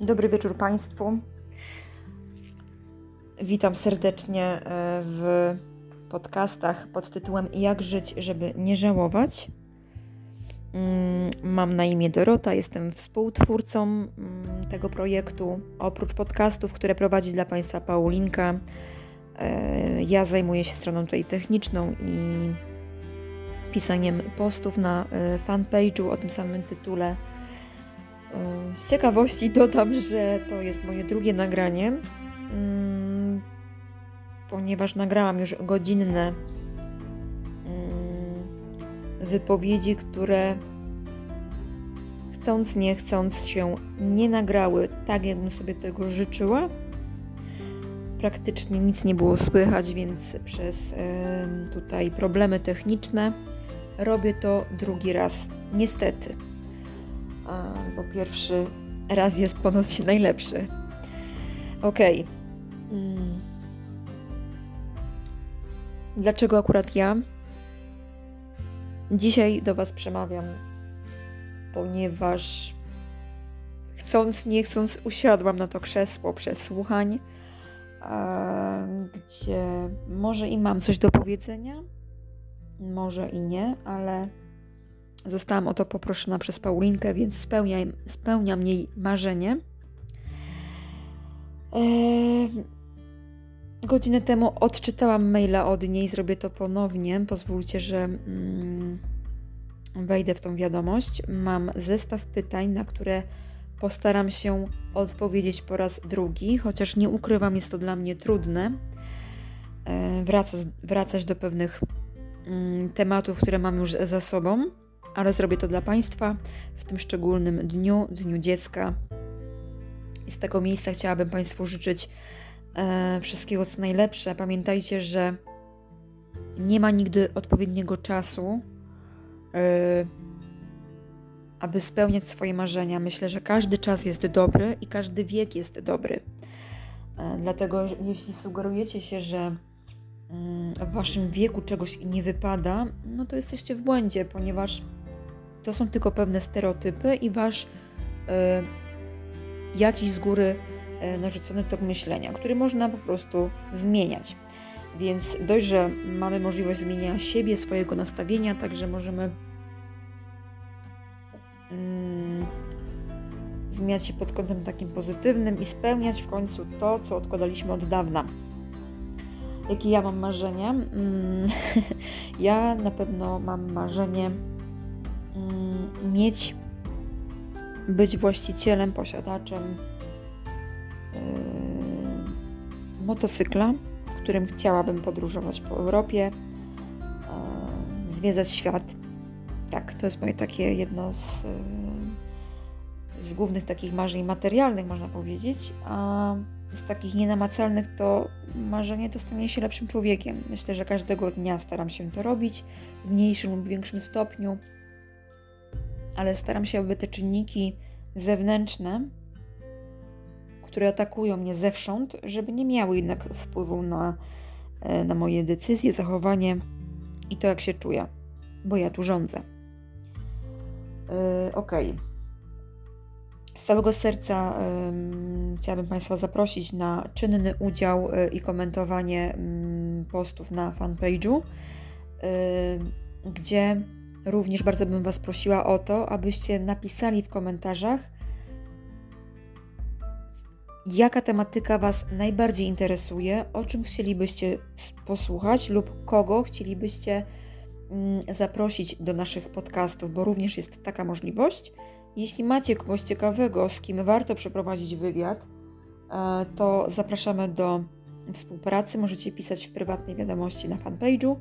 Dobry wieczór Państwu. Witam serdecznie e, w podcastach pod tytułem Jak żyć, żeby nie żałować. Mm, mam na imię Dorota, jestem współtwórcą mm, tego projektu. Oprócz podcastów, które prowadzi dla Państwa Paulinka, e, ja zajmuję się stroną tutaj techniczną i pisaniem postów na e, fanpage'u o tym samym tytule z ciekawości dodam, że to jest moje drugie nagranie, mm, ponieważ nagrałam już godzinne mm, wypowiedzi, które chcąc, nie chcąc się nie nagrały tak, jakbym sobie tego życzyła. Praktycznie nic nie było słychać, więc przez tutaj problemy techniczne robię to drugi raz. Niestety bo pierwszy raz jest ponoć najlepszy. Okay. Mm. Dlaczego akurat ja? Dzisiaj do Was przemawiam, ponieważ chcąc, nie chcąc, usiadłam na to krzesło przesłuchań, gdzie może i mam coś do powiedzenia, może i nie, ale Zostałam o to poproszona przez Paulinkę, więc spełnia, spełniam jej marzenie. Eee, godzinę temu odczytałam maila od niej, zrobię to ponownie. Pozwólcie, że mm, wejdę w tą wiadomość. Mam zestaw pytań, na które postaram się odpowiedzieć po raz drugi, chociaż nie ukrywam, jest to dla mnie trudne. Eee, wracać, wracać do pewnych mm, tematów, które mam już za sobą ale zrobię to dla Państwa w tym szczególnym dniu, Dniu Dziecka. I z tego miejsca chciałabym Państwu życzyć e, wszystkiego co najlepsze. Pamiętajcie, że nie ma nigdy odpowiedniego czasu, e, aby spełniać swoje marzenia. Myślę, że każdy czas jest dobry i każdy wiek jest dobry. E, dlatego, jeśli sugerujecie się, że mm, w waszym wieku czegoś nie wypada, no to jesteście w błędzie, ponieważ to są tylko pewne stereotypy i wasz e, jakiś z góry e, narzucony tok myślenia, który można po prostu zmieniać. Więc dość, że mamy możliwość zmieniania siebie, swojego nastawienia, także możemy mm, zmieniać się pod kątem takim pozytywnym i spełniać w końcu to, co odkładaliśmy od dawna. Jakie ja mam marzenia? Mm, ja na pewno mam marzenie mieć, być właścicielem, posiadaczem yy, motocykla, którym chciałabym podróżować po Europie, yy, zwiedzać świat. Tak, to jest moje takie jedno z, yy, z głównych takich marzeń materialnych, można powiedzieć. A z takich nienamacalnych to marzenie to stanie się lepszym człowiekiem. Myślę, że każdego dnia staram się to robić w mniejszym lub większym stopniu ale staram się, aby te czynniki zewnętrzne, które atakują mnie zewsząd, żeby nie miały jednak wpływu na, e, na moje decyzje, zachowanie i to, jak się czuję, bo ja tu rządzę. Yy, ok. Z całego serca yy, chciałabym Państwa zaprosić na czynny udział yy, i komentowanie mm, postów na fanpage'u, gdzie Również bardzo bym Was prosiła o to, abyście napisali w komentarzach, jaka tematyka Was najbardziej interesuje, o czym chcielibyście posłuchać lub kogo chcielibyście mm, zaprosić do naszych podcastów, bo również jest taka możliwość. Jeśli macie kogoś ciekawego, z kim warto przeprowadzić wywiad, e, to zapraszamy do współpracy. Możecie pisać w prywatnej wiadomości na fanpage'u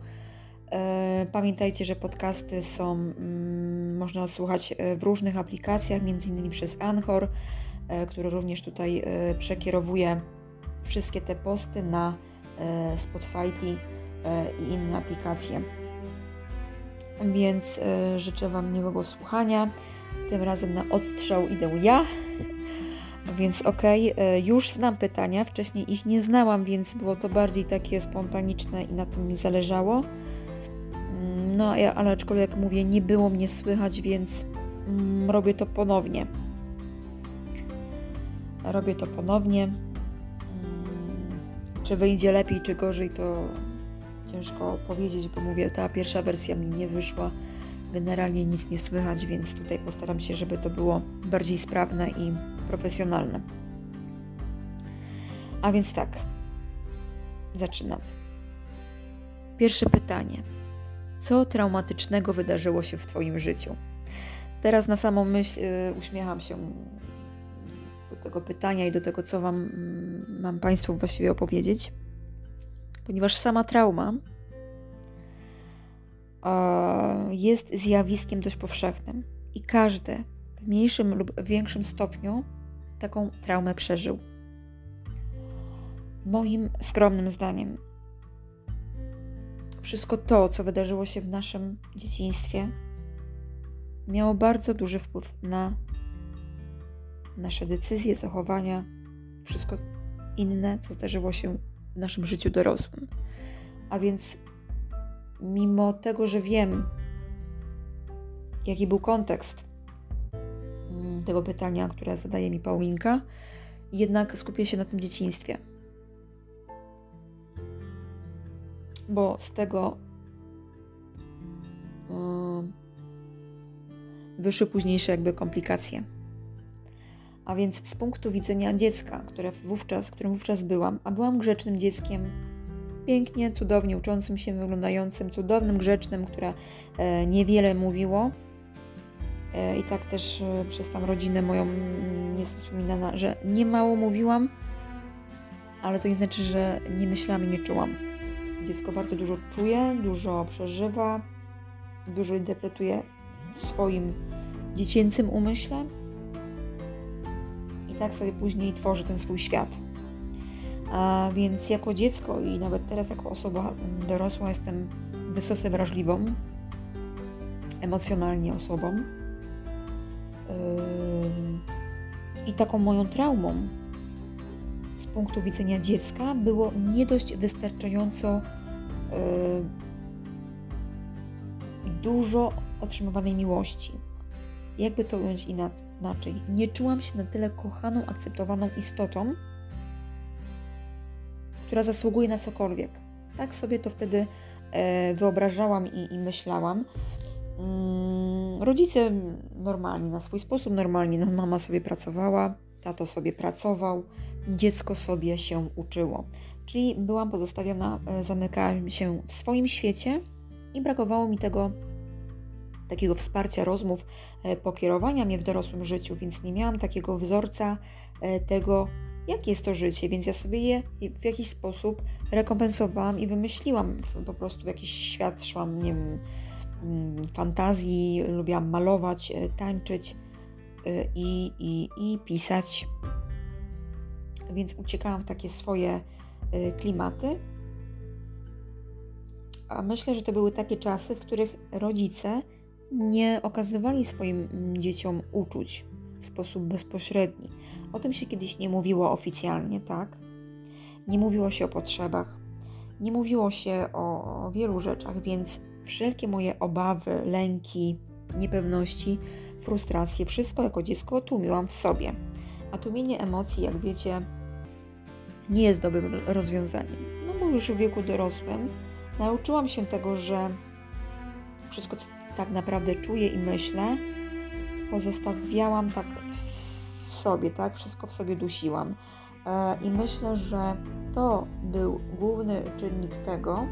pamiętajcie, że podcasty są, mm, można odsłuchać e, w różnych aplikacjach, między innymi przez Anchor, e, który również tutaj przekierowuje wszystkie te posty na Spotify i inne aplikacje. Więc życzę Wam miłego słuchania. Tym razem na odstrzał idę ja. Więc okej, okay, już znam pytania, wcześniej ich nie znałam, więc było to bardziej takie spontaniczne i na tym mi zależało. No, ale aczkolwiek mówię, nie było mnie słychać, więc mm, robię to ponownie. robię to ponownie. Mm, czy wyjdzie lepiej, czy gorzej, to ciężko powiedzieć, bo mówię, ta pierwsza wersja mi nie wyszła. Generalnie nic nie słychać, więc tutaj postaram się, żeby to było bardziej sprawne i profesjonalne. A więc tak, zaczynamy. Pierwsze pytanie. Co traumatycznego wydarzyło się w Twoim życiu? Teraz na samą myśl y, uśmiecham się do tego pytania i do tego, co Wam mm, mam Państwu właściwie opowiedzieć, ponieważ sama trauma jest zjawiskiem dość powszechnym i każdy w mniejszym lub większym stopniu taką traumę przeżył. Moim skromnym zdaniem, wszystko to, co wydarzyło się w naszym dzieciństwie, miało bardzo duży wpływ na nasze decyzje, zachowania, wszystko inne, co zdarzyło się w naszym życiu dorosłym. A więc, mimo tego, że wiem, jaki był kontekst mm, tego pytania, które zadaje mi Paulinka, jednak skupię się na tym dzieciństwie. Bo z tego yy, wyszły późniejsze jakby komplikacje. A więc z punktu widzenia dziecka, które wówczas, którym wówczas byłam, a byłam grzecznym dzieckiem, pięknie, cudownie uczącym się, wyglądającym, cudownym, grzecznym, które e, niewiele mówiło. E, I tak też e, przez tam rodzinę moją mm, jest wspominana, że nie mało mówiłam, ale to nie znaczy, że nie myślałam i nie czułam. Dziecko bardzo dużo czuje, dużo przeżywa, dużo interpretuje w swoim dziecięcym umyśle i tak sobie później tworzy ten swój świat. A więc jako dziecko i nawet teraz jako osoba dorosła jestem wysoce wrażliwą, emocjonalnie osobą. I taką moją traumą z punktu widzenia dziecka było nie dość wystarczająco dużo otrzymywanej miłości. Jakby to ująć inaczej? Nie czułam się na tyle kochaną, akceptowaną istotą, która zasługuje na cokolwiek. Tak sobie to wtedy e, wyobrażałam i, i myślałam. Mm, rodzice normalni, na swój sposób normalni. No, mama sobie pracowała, tato sobie pracował, dziecko sobie się uczyło. Czyli byłam pozostawiona, e, zamykałam się w swoim świecie i brakowało mi tego takiego wsparcia rozmów, e, pokierowania mnie w dorosłym życiu, więc nie miałam takiego wzorca e, tego, jakie jest to życie, więc ja sobie je w jakiś sposób rekompensowałam i wymyśliłam. Po prostu w jakiś świat szłam, nie wiem, mm, fantazji, lubiłam malować, tańczyć i, i, i pisać. Więc uciekałam w takie swoje klimaty. A myślę, że to były takie czasy, w których rodzice nie okazywali swoim dzieciom uczuć w sposób bezpośredni. O tym się kiedyś nie mówiło oficjalnie, tak? Nie mówiło się o potrzebach, nie mówiło się o wielu rzeczach, więc wszelkie moje obawy, lęki, niepewności, frustracje, wszystko jako dziecko tłumiłam w sobie. A tłumienie emocji, jak wiecie, nie jest dobrym rozwiązaniem. No bo już w wieku dorosłym nauczyłam się tego, że wszystko, co tak naprawdę czuję i myślę, pozostawiałam tak w sobie, tak? Wszystko w sobie dusiłam. E, I myślę, że to był główny czynnik tego,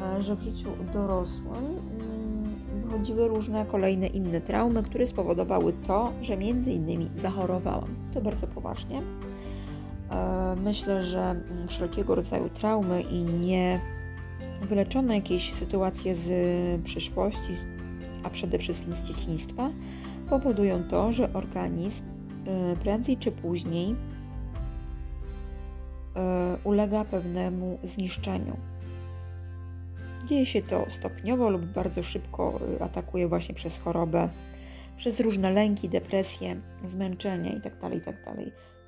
e, że w życiu dorosłym mm, wychodziły różne kolejne inne traumy, które spowodowały to, że między innymi zachorowałam. To bardzo poważnie. E, myślę, że wszelkiego rodzaju traumy i nie wyleczone jakieś sytuacje z przyszłości, a przede wszystkim z dzieciństwa, powodują to, że organizm y, prędzej czy później y, ulega pewnemu zniszczeniu. Dzieje się to stopniowo lub bardzo szybko y, atakuje właśnie przez chorobę, przez różne lęki, depresje, zmęczenie itd. Tak itd.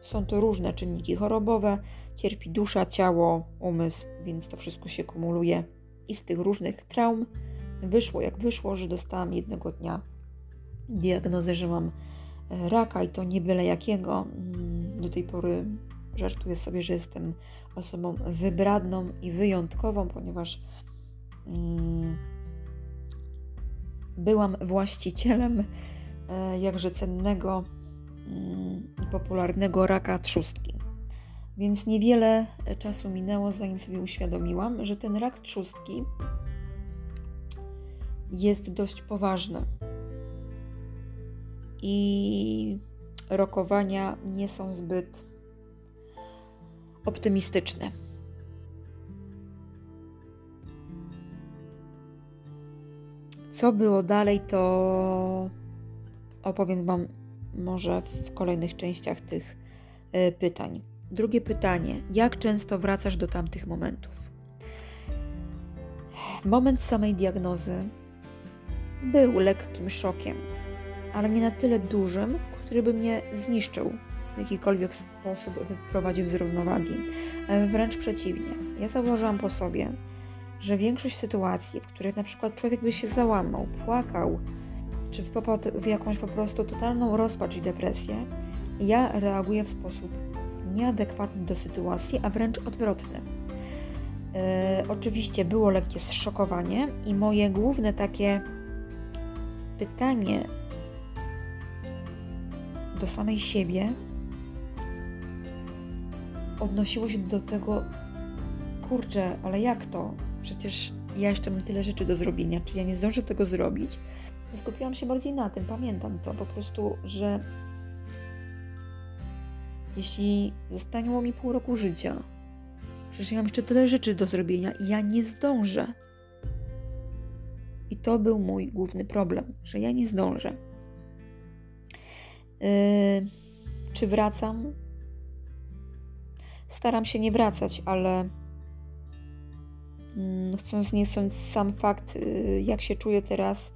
Są to różne czynniki chorobowe, cierpi dusza, ciało, umysł, więc to wszystko się kumuluje i z tych różnych traum wyszło jak wyszło, że dostałam jednego dnia diagnozę, że mam e, raka i to nie byle jakiego. Mm, do tej pory żartuję sobie, że jestem osobą wybradną i wyjątkową, ponieważ mm, byłam właścicielem e, jakże cennego popularnego raka trzustki. Więc niewiele czasu minęło, zanim sobie uświadomiłam, że ten rak trzustki jest dość poważny. I rokowania nie są zbyt optymistyczne. Co było dalej, to opowiem Wam może w kolejnych częściach tych e, pytań. Drugie pytanie: jak często wracasz do tamtych momentów? Moment samej diagnozy był lekkim szokiem, ale nie na tyle dużym, który by mnie zniszczył w jakikolwiek sposób, wyprowadził z równowagi. E, wręcz przeciwnie. Ja zauważyłam po sobie, że większość sytuacji, w których na przykład człowiek by się załamał, płakał, czy w jakąś po prostu totalną rozpacz i depresję, ja reaguję w sposób nieadekwatny do sytuacji, a wręcz odwrotny. Yy, oczywiście było lekkie zszokowanie i moje główne takie pytanie do samej siebie odnosiło się do tego, kurczę, ale jak to? Przecież ja jeszcze mam tyle rzeczy do zrobienia, czy ja nie zdążę tego zrobić? Skupiłam się bardziej na tym, pamiętam to po prostu, że jeśli zostaniło mi pół roku życia, przecież ja mam jeszcze tyle rzeczy do zrobienia i ja nie zdążę. I to był mój główny problem, że ja nie zdążę. Yy, czy wracam? Staram się nie wracać, ale yy, chcąc nie chcąc sam fakt, yy, jak się czuję teraz,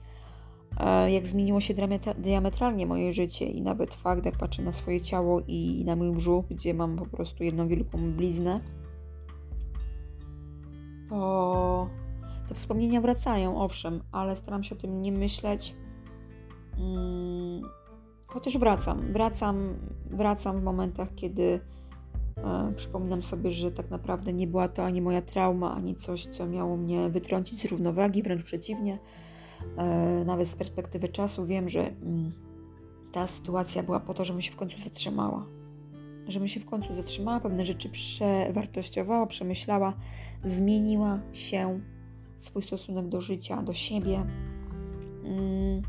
jak zmieniło się diametralnie moje życie i nawet fakt, jak patrzę na swoje ciało i na mój brzuch, gdzie mam po prostu jedną wielką bliznę, to, to wspomnienia wracają, owszem, ale staram się o tym nie myśleć. Hmm, chociaż wracam, wracam, wracam w momentach, kiedy e, przypominam sobie, że tak naprawdę nie była to ani moja trauma, ani coś, co miało mnie wytrącić z równowagi, wręcz przeciwnie nawet z perspektywy czasu wiem, że mm, ta sytuacja była po to, żebym się w końcu zatrzymała. Żebym się w końcu zatrzymała, pewne rzeczy przewartościowała, przemyślała, zmieniła się swój stosunek do życia, do siebie. Mm.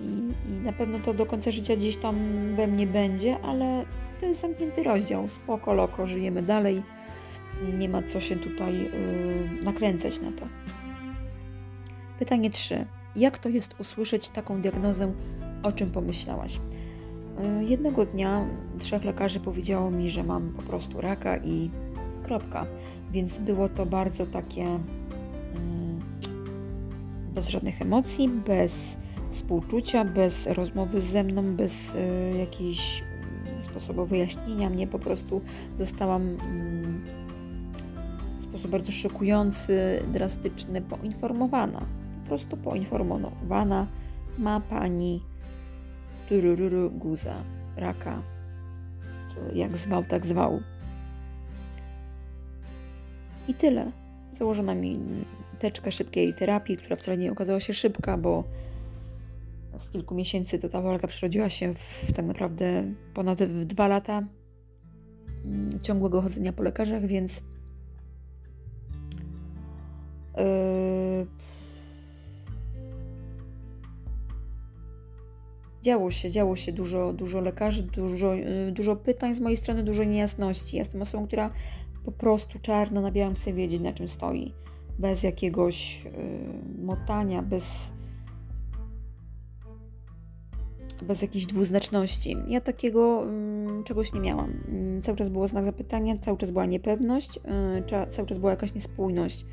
I, I, na pewno to do końca życia gdzieś tam we mnie będzie, ale to jest zamknięty rozdział. Spoko, loko, żyjemy dalej nie ma co się tutaj yy, nakręcać na to. Pytanie 3. Jak to jest usłyszeć taką diagnozę, o czym pomyślałaś? Yy, jednego dnia trzech lekarzy powiedziało mi, że mam po prostu raka i kropka. Więc było to bardzo takie yy, bez żadnych emocji, bez współczucia, bez rozmowy ze mną, bez y, jakiejś mm, sposobu wyjaśnienia mnie. Po prostu zostałam mm, sposób bardzo szokujący, drastyczny, poinformowana. Po prostu poinformowana ma pani turururu guza, raka, czy jak zwał, tak zwał. I tyle. Założono mi teczkę szybkiej terapii, która wcale nie okazała się szybka, bo z kilku miesięcy to ta walka przerodziła się w tak naprawdę ponad dwa lata mm, ciągłego chodzenia po lekarzach, więc Yy, działo się, działo się dużo, dużo lekarzy, dużo, yy, dużo pytań z mojej strony, dużo niejasności. Jestem osobą, która po prostu czarno na białym chce wiedzieć, na czym stoi. Bez jakiegoś yy, motania, bez, bez jakiejś dwuznaczności. Ja takiego y, czegoś nie miałam. Y, cały czas było znak zapytania, cały czas była niepewność, y, cały czas była jakaś niespójność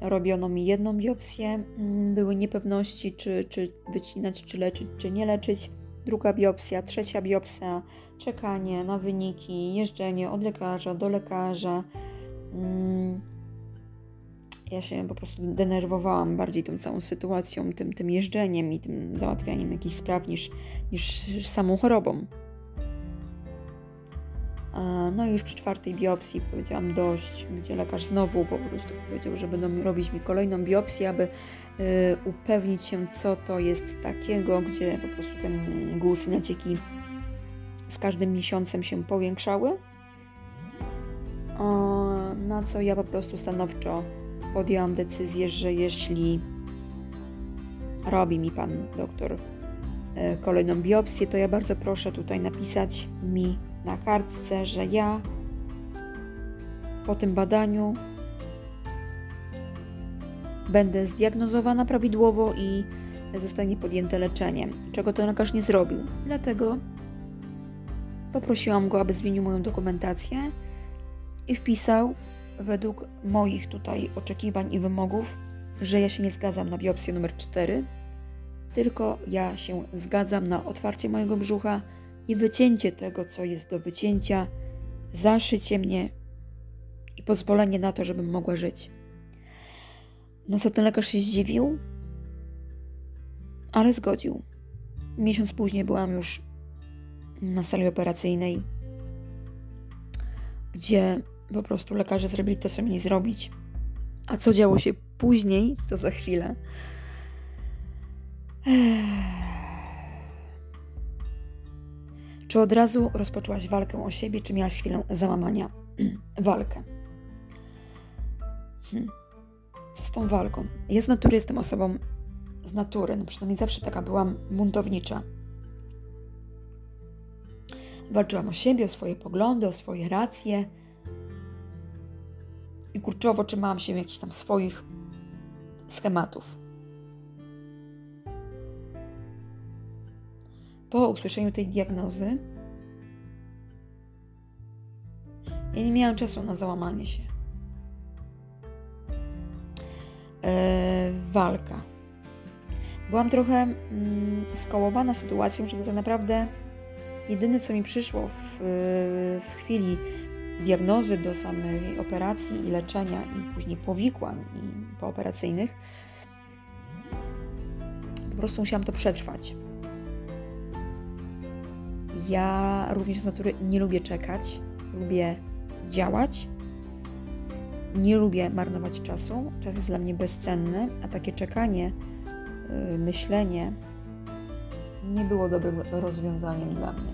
robiono mi jedną biopsję, mm, były niepewności, czy, czy wycinać, czy leczyć, czy nie leczyć. Druga biopsja, trzecia biopsja, czekanie na wyniki, jeżdżenie od lekarza do lekarza. Mm, ja się po prostu denerwowałam bardziej tą całą sytuacją, tym, tym jeżdżeniem i tym załatwianiem jakichś spraw niż, niż samą chorobą. No i już przy czwartej biopsji powiedziałam dość, gdzie lekarz znowu po prostu powiedział, że będą robić mi kolejną biopsję, aby y, upewnić się, co to jest takiego, gdzie po prostu ten guz i nacieki z każdym miesiącem się powiększały. Na co ja po prostu stanowczo podjęłam decyzję, że jeśli robi mi pan doktor y, kolejną biopsję, to ja bardzo proszę tutaj napisać mi na kartce, że ja po tym badaniu będę zdiagnozowana prawidłowo i zostanie podjęte leczenie, czego to lekarz nie zrobił. Dlatego poprosiłam go, aby zmienił moją dokumentację i wpisał według moich tutaj oczekiwań i wymogów, że ja się nie zgadzam na biopsję numer 4, tylko ja się zgadzam na otwarcie mojego brzucha i wycięcie tego, co jest do wycięcia, zaszycie mnie i pozwolenie na to, żebym mogła żyć. No co ten lekarz się zdziwił, ale zgodził. Miesiąc później byłam już na sali operacyjnej, gdzie po prostu lekarze zrobili to, co mieli zrobić. A co działo się później, to za chwilę. Ech. Czy od razu rozpoczęłaś walkę o siebie, czy miałaś chwilę załamania? walkę. Hmm. Co z tą walką? Ja z natury jestem osobą z natury, no przynajmniej zawsze taka byłam buntownicza. Walczyłam o siebie, o swoje poglądy, o swoje racje. I kurczowo trzymałam się jakichś tam swoich schematów. Po usłyszeniu tej diagnozy, ja nie miałam czasu na załamanie się. E, walka. Byłam trochę mm, skołowana sytuacją, że tak naprawdę jedyne, co mi przyszło w, w chwili diagnozy do samej operacji i leczenia i później powikłań i pooperacyjnych, po prostu musiałam to przetrwać. Ja również z natury nie lubię czekać, lubię działać. Nie lubię marnować czasu. Czas jest dla mnie bezcenny, a takie czekanie, yy, myślenie nie było dobrym rozwiązaniem dla mnie.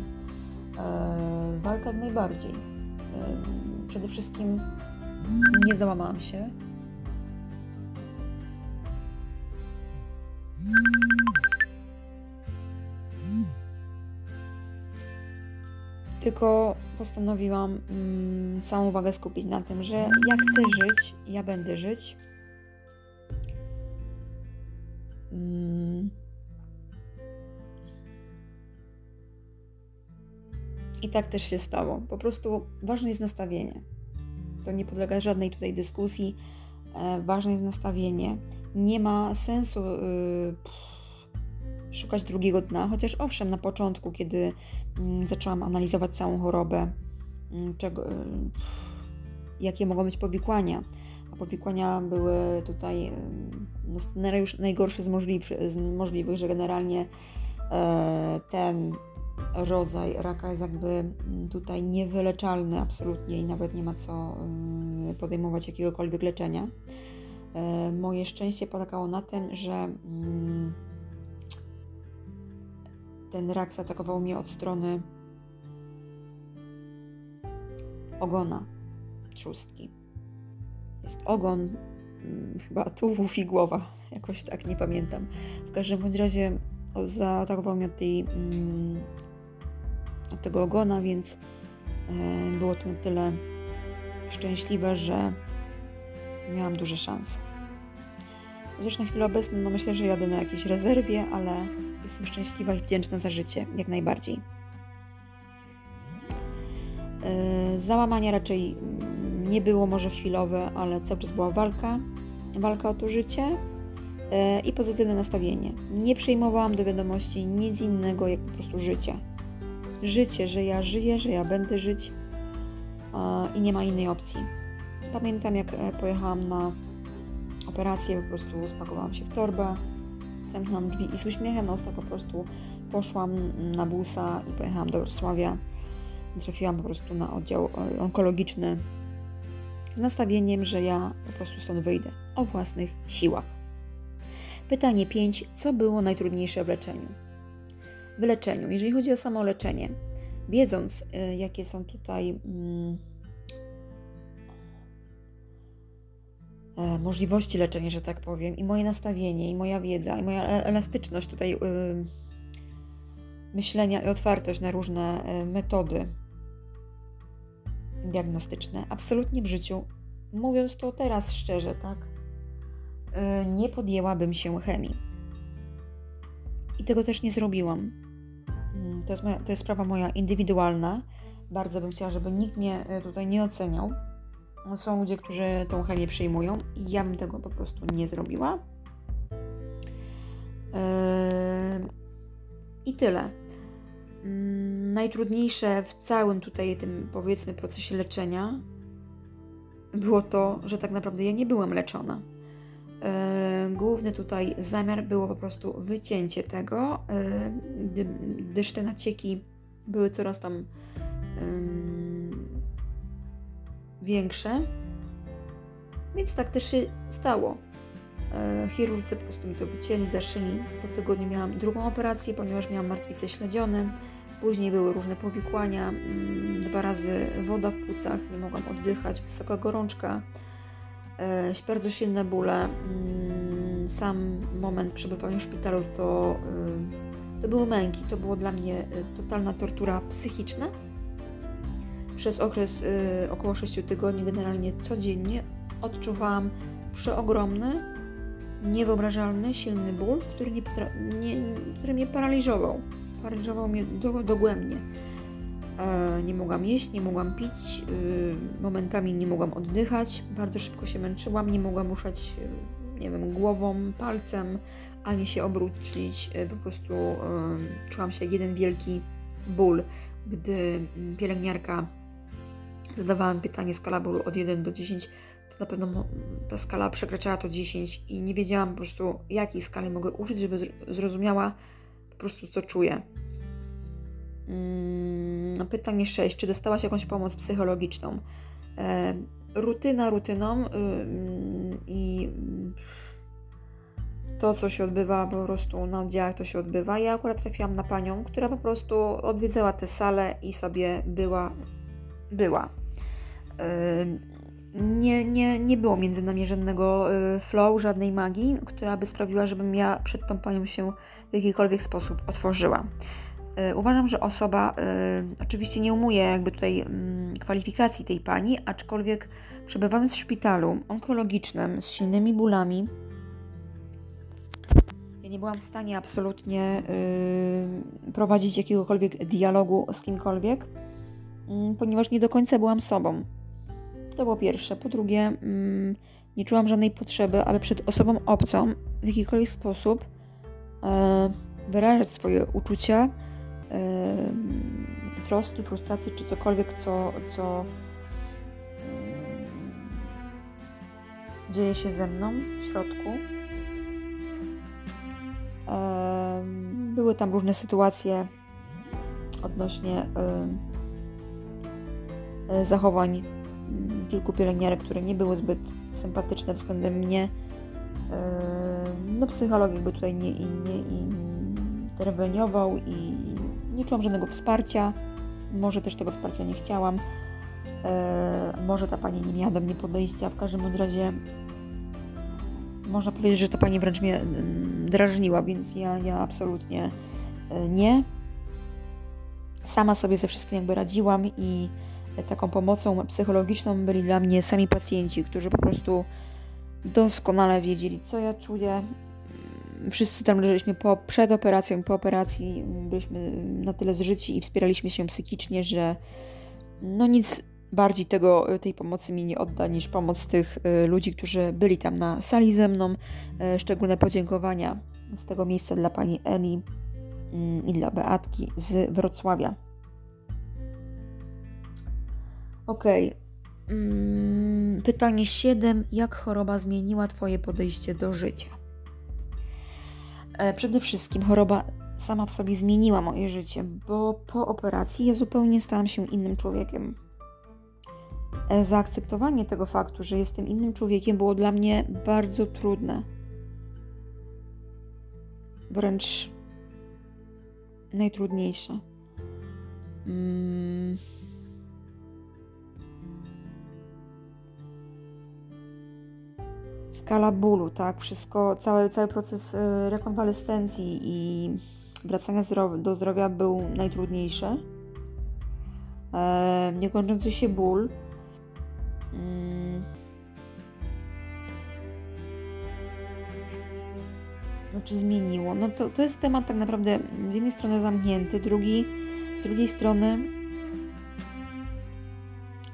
Yy, walka najbardziej. Yy, przede wszystkim nie załamałam się. Tylko postanowiłam mm, całą uwagę skupić na tym, że ja chcę żyć, ja będę żyć. Mm. I tak też się stało. Po prostu ważne jest nastawienie. To nie podlega żadnej tutaj dyskusji. E, ważne jest nastawienie. Nie ma sensu. Y, szukać drugiego dna, chociaż owszem, na początku, kiedy zaczęłam analizować całą chorobę, mm, czego, y, jakie mogą być powikłania, a powikłania były tutaj y, no, scenariusz najgorszy z, możliwych, z możliwych, że generalnie e, ten rodzaj raka jest jakby mm, tutaj niewyleczalny absolutnie i nawet nie ma co podejmować jakiegokolwiek leczenia. E, moje szczęście polegało na tym, że ten rak zaatakował mnie od strony ogona trzustki. Jest ogon, hmm, chyba tułów i głowa, jakoś tak, nie pamiętam. W każdym bądź razie zaatakował mnie od, tej, mm, od tego ogona, więc e, było to na tyle szczęśliwe, że miałam duże szanse. Chociaż na chwilę obecną no myślę, że jadę na jakiejś rezerwie, ale Jestem szczęśliwa i wdzięczna za życie, jak najbardziej. E, załamania raczej nie było, może chwilowe, ale cały czas była walka, walka o to życie e, i pozytywne nastawienie. Nie przyjmowałam do wiadomości nic innego, jak po prostu życie. Życie, że ja żyję, że ja będę żyć i nie ma innej opcji. Pamiętam, jak e, pojechałam na operację, po prostu spakowałam się w torbę, zamknęłam drzwi i z uśmiechem na ustach po prostu poszłam na busa i pojechałam do Wrocławia. Trafiłam po prostu na oddział e, onkologiczny z nastawieniem, że ja po prostu stąd wyjdę o własnych siłach. Pytanie 5. Co było najtrudniejsze w leczeniu? W leczeniu, jeżeli chodzi o samo leczenie, wiedząc, e, jakie są tutaj mm, możliwości leczenia, że tak powiem, i moje nastawienie, i moja wiedza, i moja e, elastyczność tutaj myślenia i otwartość na różne metody diagnostyczne, absolutnie w życiu, mówiąc to teraz szczerze, tak, nie podjęłabym się chemii. I tego też nie zrobiłam Mm, to jest, moja, to jest sprawa moja indywidualna. Bardzo bym chciała, żeby nikt mnie e, tutaj nie oceniał. Są ludzie, którzy tą chemię przyjmują i ja bym tego po prostu nie zrobiła. Eee, I tyle. Mm, najtrudniejsze w całym tutaj tym powiedzmy procesie leczenia było to, że tak naprawdę ja nie byłam leczona. E, główny tutaj zamiar było po prostu wycięcie tego, e, gdyż te nacieki były coraz tam większe. Więc tak też się stało. E, chirurdzy po prostu mi to wycięli, zaszyli. Po tygodniu miałam drugą operację, ponieważ miałam martwice śledzione. Później były różne powikłania, mm, dwa razy woda w płucach, nie mogłam oddychać, wysoka gorączka e, bardzo silne bóle. Mm, sam moment przebywania w szpitalu to, y, to były męki, to było dla mnie totalna tortura psychiczna. Przez okres y, około 6 tygodni, generalnie codziennie, odczuwałam przeogromny, niewyobrażalny, silny ból, który, nie, który mnie paraliżował. Paraliżował mnie do, dogłębnie. E, nie mogłam jeść, nie mogłam pić, y, momentami nie mogłam oddychać, bardzo szybko się męczyłam, nie mogłam ruszać, y, nie wiem, głową, palcem, ani się obrócić. Y, po prostu czułam się jak jeden wielki ból, gdy mm, pielęgniarka zadawała mi pytanie skala bólu od 1 do 10, to na pewno ta skala przekraczała to 10 i nie wiedziałam po prostu jakiej skali mogę użyć, żeby zrozumiała po prostu co czuję. Mm, pytanie 6. Czy dostałaś jakąś pomoc psychologiczną? E, rutyna rutyną y, mm, i to, co się odbywa po prostu na oddziałach, to się odbywa. Ja akurat trafiłam na panią, która po prostu odwiedzała tę salę i sobie była. była. E, nie, nie, nie było między nami żadnego y, flow, żadnej magii, która by sprawiła, żebym ja przed tą panią się w jakikolwiek sposób otworzyła. E, uważam, że osoba, oczywiście nie umuje jakby tutaj mm, kwalifikacji tej pani, aczkolwiek przebywając w szpitalu onkologicznym z silnymi bólami, ja nie byłam w stanie absolutnie prowadzić jakiegokolwiek dialogu z kimkolwiek, mm, ponieważ nie do końca byłam sobą. To było pierwsze. Po drugie, mm, nie czułam żadnej potrzeby, aby przed osobą obcą w jakikolwiek sposób e, wyrażać swoje uczucia, troski, frustracji czy cokolwiek, co, co dzieje się ze mną w środku. Były tam różne sytuacje odnośnie zachowań kilku pielęgniarek, które nie były zbyt sympatyczne względem mnie. No psycholog jakby tutaj nie, nie, nie interweniował i nie czułam żadnego wsparcia. Może też tego wsparcia nie chciałam. E, może ta pani nie miała do mnie podejścia. W każdym razie można powiedzieć, że ta pani wręcz mnie mm, drażniła, więc ja, ja absolutnie e, nie. Sama sobie ze wszystkim jakby radziłam i taką pomocą psychologiczną byli dla mnie sami pacjenci, którzy po prostu doskonale wiedzieli, co ja czuję, wszyscy tam leżeliśmy po, przed operacją, po operacji, byliśmy na tyle zżyci i wspieraliśmy się psychicznie, że no nic bardziej tego, tej pomocy mi nie odda niż pomoc tych y, ludzi, którzy byli tam na sali ze mną. Y, szczególne podziękowania z tego miejsca dla pani Eli mm, i dla Beatki z Wrocławia. Okay. mm, pytanie 7. Jak choroba zmieniła Twoje podejście do życia? E, przede wszystkim choroba sama w sobie zmieniła moje życie, bo po operacji ja zupełnie stałam się innym człowiekiem. E, zaakceptowanie tego faktu, że jestem innym człowiekiem, było dla mnie bardzo trudne. Wręcz najtrudniejsze. Mm. Skala bólu, tak? Wszystko, cały, cały proces e, rekonwalescencji i wracania do zdrowia był najtrudniejszy. E, niekończący się ból. Mm. Znaczy zmieniło. No to, to jest temat tak naprawdę z jednej strony zamknięty, drugi, z drugiej strony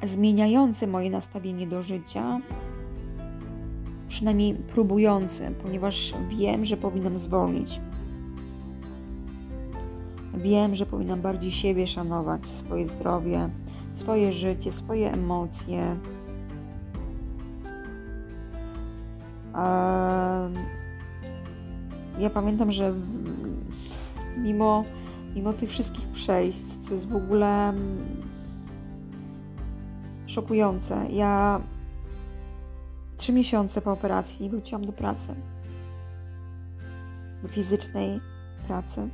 zmieniający moje nastawienie do życia, przynajmniej próbujący, ponieważ wiem, że powinnam zwolnić. Wiem, że powinnam bardziej siebie szanować, swoje zdrowie, swoje życie, swoje emocje. Ja pamiętam, że mimo, mimo tych wszystkich przejść, co jest w ogóle mm, szokujące, ja trzy miesiące po operacji wróciłam do pracy, do fizycznej pracy.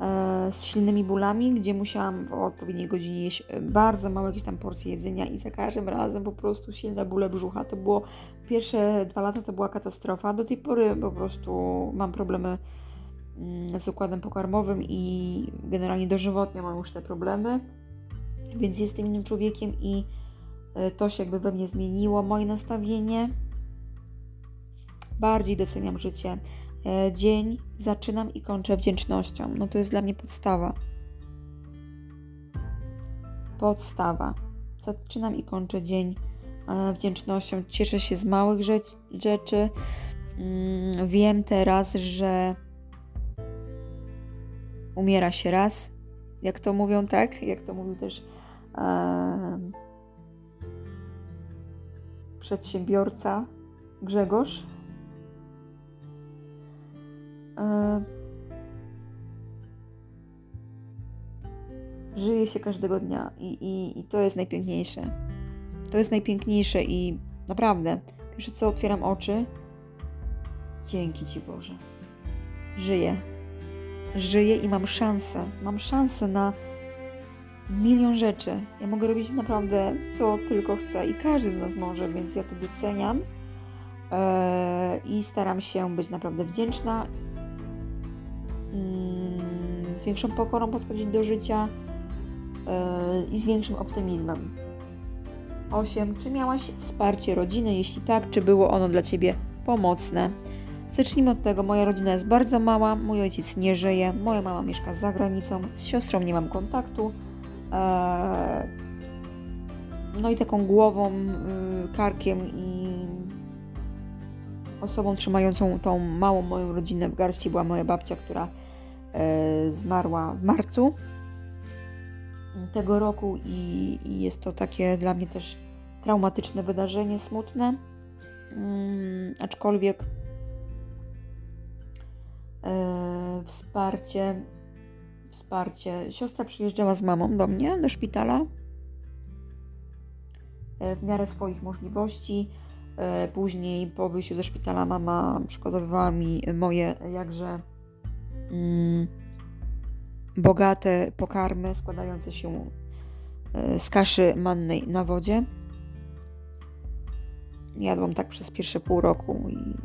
E, z silnymi bólami, gdzie musiałam w odpowiedniej godzinie jeść e, bardzo małe jakieś tam porcje jedzenia i za każdym razem po prostu silne bóle brzucha. To było pierwsze dwa lata to była katastrofa. Do tej pory po prostu mam problemy mm, z układem pokarmowym i generalnie dożywotnie mam już te problemy, więc jestem innym człowiekiem i to się jakby we mnie zmieniło, moje nastawienie. Bardziej doceniam życie E, dzień zaczynam i kończę wdzięcznością. No to jest dla mnie podstawa. Podstawa. Zaczynam i kończę dzień e, wdzięcznością. Cieszę się z małych rzeczy. Mm, wiem teraz, że umiera się raz, jak to mówią, tak? Jak to mówił też e, przedsiębiorca Grzegorz E, żyje się każdego dnia i, i, i to jest najpiękniejsze. To jest najpiękniejsze i naprawdę, pierwsze co otwieram oczy, dzięki Ci Boże. Żyję. Żyję i mam szansę. Mam szansę na milion rzeczy. Ja mogę robić naprawdę co tylko chcę i każdy z nas może, więc ja to doceniam. Eee, I staram się być naprawdę wdzięczna Mm, z większą pokorą podchodzić do życia e, i z większym optymizmem. 8. Czy miałaś wsparcie rodziny? Jeśli tak, czy było ono dla Ciebie pomocne? Zacznijmy od tego. Moja rodzina jest bardzo mała, mój ojciec nie żyje, moja mama mieszka za granicą, z siostrą nie mam kontaktu. E, no i taką głową, y, karkiem i osobą trzymającą tą małą moją rodzinę w garści była moja babcia, która e, zmarła w marcu tego roku i, i, jest to takie dla mnie też traumatyczne wydarzenie, smutne, mm, aczkolwiek e, wsparcie, wsparcie. Siostra przyjeżdżała z mamą do mnie, do szpitala e, w miarę swoich możliwości E, później po wyjściu ze szpitala mama przygotowywała mi moje jakże mm, bogate pokarmy składające się e, z kaszy mannej na wodzie. Jadłam tak przez pierwsze pół roku i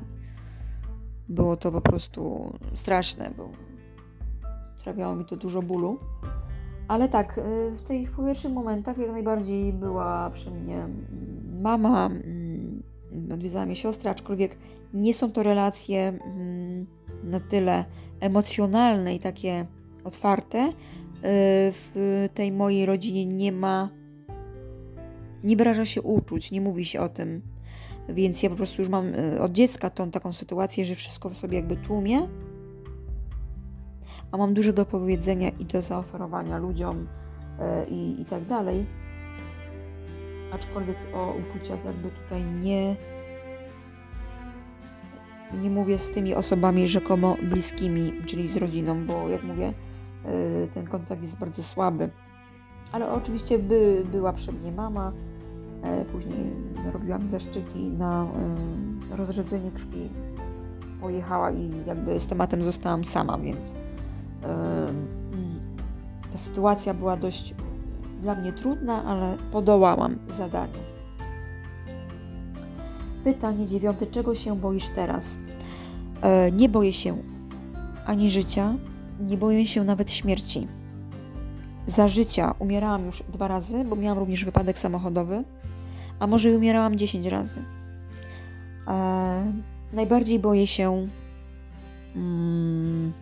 było to po prostu straszne, bo sprawiało mi to dużo bólu. Ale tak, e, w tych pierwszych momentach jak najbardziej była przy mnie mama, mm, odwiedzała mnie siostra, aczkolwiek nie są to relacje mm, na tyle emocjonalne i takie otwarte. Y, w tej mojej rodzinie nie ma, nie wyraża się uczuć, nie mówi się o tym. Więc ja po prostu już mam y, od dziecka tą taką sytuację, że wszystko w sobie jakby tłumię, a mam dużo do powiedzenia i do zaoferowania ludziom, i, i tak dalej. Aczkolwiek o uczuciach jakby tutaj nie, nie mówię z tymi osobami rzekomo bliskimi, czyli z rodziną, bo jak mówię, ten kontakt jest bardzo słaby. Ale oczywiście by, była przy mnie mama, później robiła mi zaszczyki na rozrzedzenie krwi pojechała i jakby z tematem zostałam sama, więc ta sytuacja była dość dla mnie trudna, ale podołałam zadaniu. Pytanie dziewiąte. Czego się boisz teraz? E, nie boję się ani życia, nie boję się nawet śmierci. Za życia umierałam już dwa razy, bo miałam również wypadek samochodowy, a może i umierałam 10 razy. E, najbardziej boję się. Mm,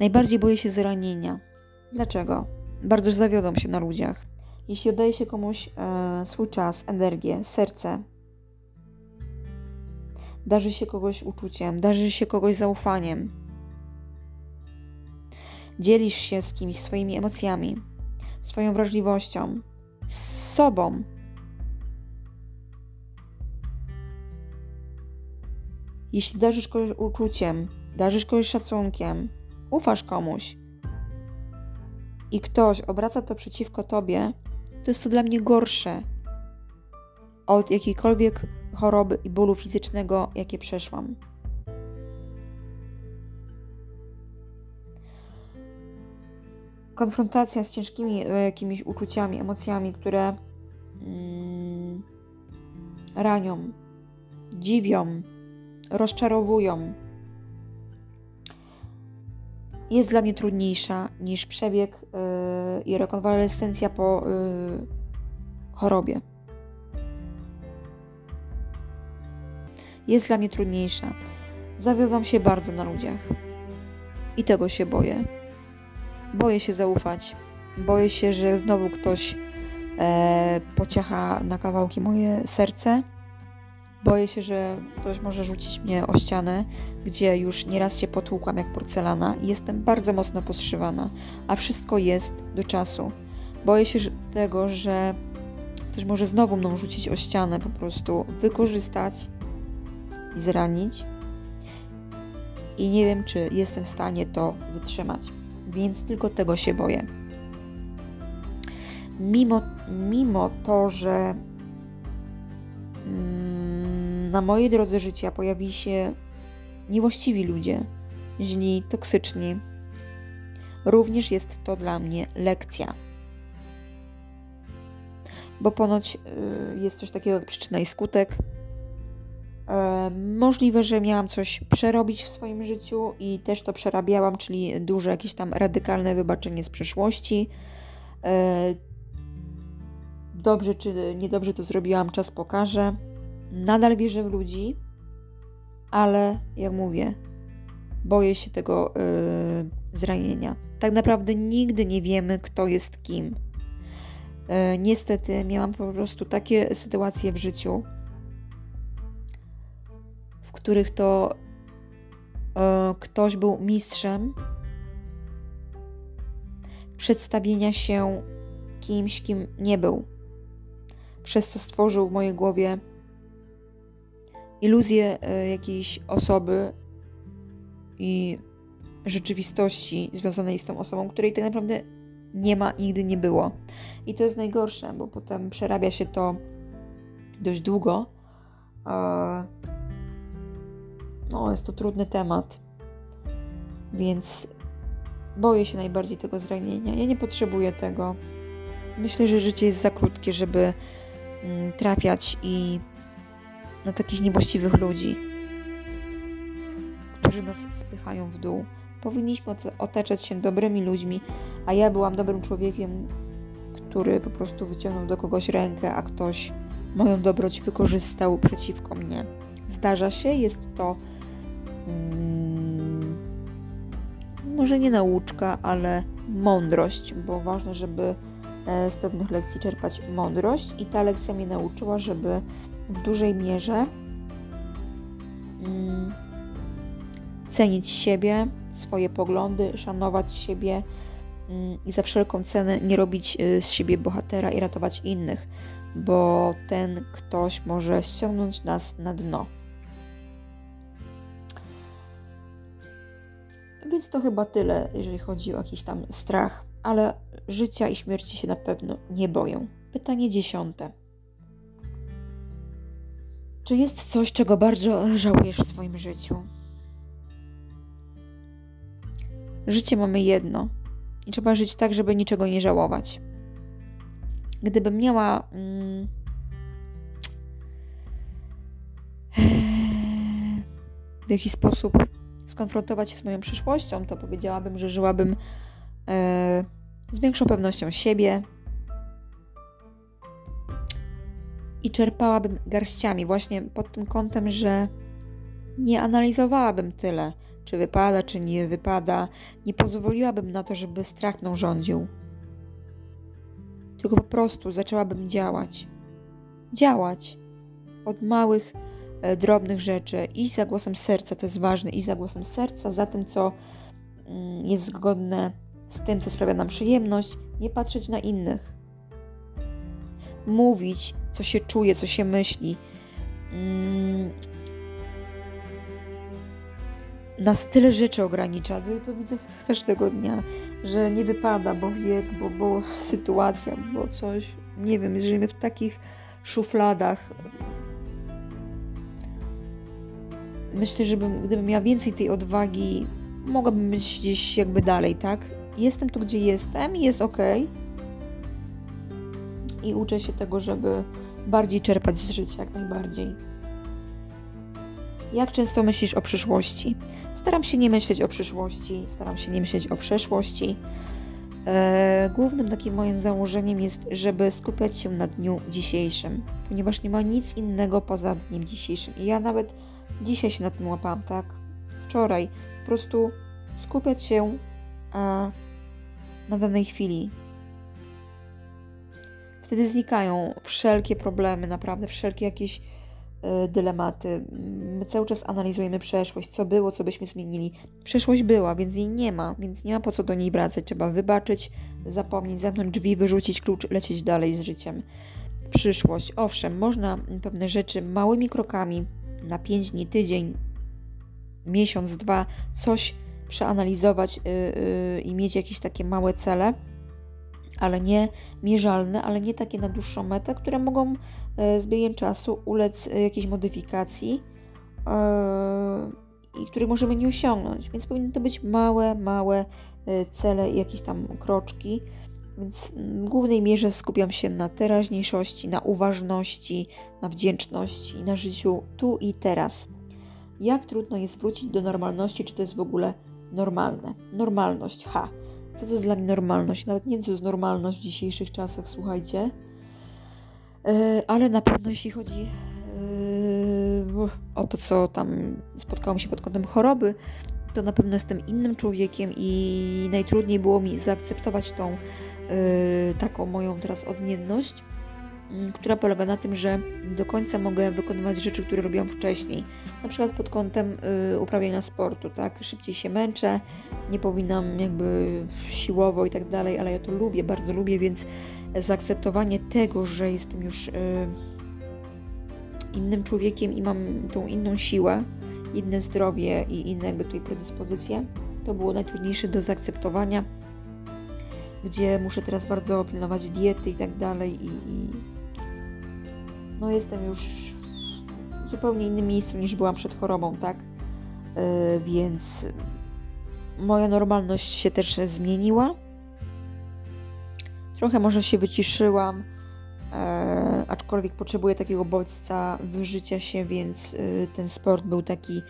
najbardziej boję się zranienia. Dlaczego? Bardzo zawiodą się na ludziach. Jeśli oddaje się komuś e, swój czas, energię, serce, darzy się kogoś uczuciem, darzy się kogoś zaufaniem, dzielisz się z kimś swoimi emocjami, swoją wrażliwością, z sobą, Jeśli darzysz kogoś uczuciem, darzysz kogoś szacunkiem, ufasz komuś i ktoś obraca to przeciwko tobie, to jest to dla mnie gorsze od jakiejkolwiek choroby i bólu fizycznego, jakie przeszłam. Konfrontacja z ciężkimi e, jakimiś uczuciami, emocjami, które mm, ranią, dziwią, rozczarowują. Jest dla mnie trudniejsza niż przebieg yy, i rekonwalescencja po yy, chorobie. Jest dla mnie trudniejsza. Zawiodłam się bardzo na ludziach i tego się boję. Boję się zaufać. Boję się, że znowu ktoś e, pociacha na kawałki moje serce Boję się, że ktoś może rzucić mnie o ścianę, gdzie już nieraz się potłukłam jak porcelana i jestem bardzo mocno poszywana, a wszystko jest do czasu. Boję się tego, że ktoś może znowu mną rzucić o ścianę, po prostu wykorzystać i zranić. I nie wiem, czy jestem w stanie to wytrzymać, więc tylko tego się boję. Mimo, mimo to, że. Mm, na mojej drodze życia pojawi się niewłaściwi ludzie, źli, toksyczni. Również jest to dla mnie lekcja. Bo ponoć y, jest coś takiego jak przyczyna i skutek. E, możliwe, że miałam coś przerobić w swoim życiu i też to przerabiałam, czyli duże jakieś tam radykalne wybaczenie z przeszłości. E, dobrze czy niedobrze to zrobiłam, czas pokaże. Nadal wierzę w ludzi, ale jak mówię, boję się tego yy, zranienia. Tak naprawdę nigdy nie wiemy, kto jest kim. Yy, niestety miałam po prostu takie sytuacje w życiu, w których to yy, ktoś był mistrzem przedstawienia się kimś, kim nie był. Przez co stworzył w mojej głowie iluzję e, jakiejś osoby i rzeczywistości związanej z tą osobą, której tak naprawdę nie ma, nigdy nie było. I to jest najgorsze, bo potem przerabia się to dość długo. E, no, jest to trudny temat, więc boję się najbardziej tego zranienia. Ja nie potrzebuję tego. Myślę, że życie jest za krótkie, żeby mm, trafiać i na takich niewłaściwych ludzi, którzy nas spychają w dół. Powinniśmy otaczać się dobrymi ludźmi, a ja byłam dobrym człowiekiem, który po prostu wyciągnął do kogoś rękę, a ktoś moją dobroć wykorzystał przeciwko mnie. Zdarza się, jest to hmm, może nie nauczka, ale mądrość, bo ważne, żeby e, z pewnych lekcji czerpać mądrość, i ta lekcja mnie nauczyła, żeby w dużej mierze mm, cenić siebie, swoje poglądy, szanować siebie mm, i za wszelką cenę nie robić y, z siebie bohatera i ratować innych, bo ten ktoś może ściągnąć nas na dno. Więc to chyba tyle, jeżeli chodzi o jakiś tam strach, ale życia i śmierci się na pewno nie boję. Pytanie dziesiąte. Czy jest coś, czego bardzo żałujesz w swoim życiu? Życie mamy jedno i trzeba żyć tak, żeby niczego nie żałować. Gdybym miała. Mm, w jakiś sposób skonfrontować się z moją przyszłością, to powiedziałabym, że żyłabym e, z większą pewnością siebie i czerpałabym garściami, właśnie pod tym kątem, że nie analizowałabym tyle, czy wypada, czy nie wypada, nie pozwoliłabym na to, żeby strach mną rządził. Tylko po prostu zaczęłabym działać. Działać od małych E, drobnych rzeczy, iść za głosem serca, to jest ważne, iść za głosem serca, za tym, co mm, jest zgodne z tym, co sprawia nam przyjemność, nie patrzeć na innych. Mówić, co się czuje, co się myśli. Mm. Nas tyle rzeczy ogranicza, to, to widzę każdego dnia, że nie wypada, bo wiek, bo, bo sytuacja, bo coś, nie wiem, żyjemy w takich szufladach, myślę, że bym, gdybym miała więcej tej odwagi, mogłabym być gdzieś jakby dalej, tak? Jestem tu, gdzie jestem i jest ok. I uczę się tego, żeby bardziej czerpać z życia, jak najbardziej. Jak często myślisz o przyszłości? Staram się nie myśleć o przyszłości, staram się nie myśleć o przeszłości. Eee, głównym takim moim założeniem jest, żeby skupiać się na dniu dzisiejszym, ponieważ nie ma nic innego poza dniem dzisiejszym. I ja nawet Dzisiaj się na tym łapałam, tak? Wczoraj. Po prostu skupiać się na danej chwili. Wtedy znikają wszelkie problemy, naprawdę, wszelkie jakieś y, dylematy. My cały czas analizujemy przeszłość, co było, co byśmy zmienili. Przeszłość była, więc jej nie ma, więc nie ma po co do niej wracać. Trzeba wybaczyć, zapomnieć, zamknąć drzwi, wyrzucić klucz, lecieć dalej z życiem. Przyszłość, owszem, można pewne rzeczy małymi krokami na 5 dni, tydzień, miesiąc, dwa, coś przeanalizować yy, yy, i mieć jakieś takie małe cele, ale nie mierzalne, ale nie takie na dłuższą metę, które mogą yy, z biegiem czasu ulec y, jakiejś modyfikacji y, i których możemy nie osiągnąć. Więc powinny to być małe, małe cele jakieś tam kroczki. Więc w głównej mierze skupiam się na teraźniejszości, na uważności, na wdzięczności, na życiu tu i teraz. Jak trudno jest wrócić do normalności, czy to jest w ogóle normalne? Normalność, ha. Co to jest dla mnie normalność? Nawet nie wiem, co jest normalność w dzisiejszych czasach, słuchajcie. Yy, ale na pewno jeśli chodzi yy, o to, co tam spotkało mi się pod kątem choroby, to na pewno jestem innym człowiekiem i najtrudniej było mi zaakceptować tą Y, taką moją teraz odmienność, która polega na tym, że do końca mogę wykonywać rzeczy, które robiłam wcześniej. Na przykład pod kątem y, uprawiania sportu, tak? Szybciej się męczę, nie powinnam jakby siłowo i tak dalej, ale ja to lubię, bardzo lubię, więc zaakceptowanie tego, że jestem już y, innym człowiekiem i mam tą inną siłę, inne zdrowie i inne jakby tutaj predyspozycje, to było najtrudniejsze do zaakceptowania gdzie muszę teraz bardzo pilnować diety i tak dalej i, i no jestem już w zupełnie innym miejscu niż byłam przed chorobą, tak? Yy, więc moja normalność się też zmieniła. Trochę może się wyciszyłam, yy, aczkolwiek potrzebuję takiego bodźca wyżycia się, więc yy, ten sport był taki,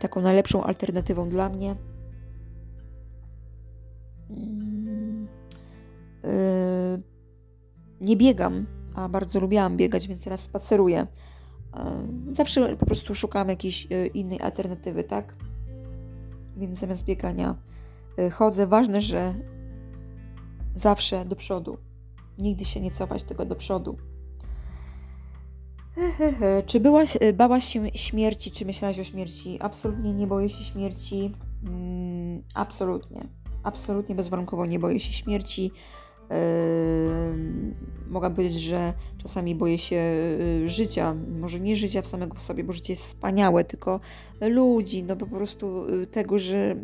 taką najlepszą alternatywą dla mnie. Yy, nie biegam, a bardzo lubiłam biegać, więc teraz spaceruję. Yy, zawsze po prostu szukam jakiejś yy, innej alternatywy, tak? Więc zamiast biegania chodzę. Ważne, że zawsze do przodu. Nigdy się nie cofać tego do przodu. Czy byłaś, bałaś się śmierci, czy myślałaś o śmierci? Absolutnie nie boję się śmierci. Mm, absolutnie absolutnie bezwarunkowo nie boję się śmierci. Yy, mogę powiedzieć, że czasami boję się yy, życia, może nie życia w samego w sobie, bo życie jest wspaniałe, tylko ludzi, no po prostu yy, tego, że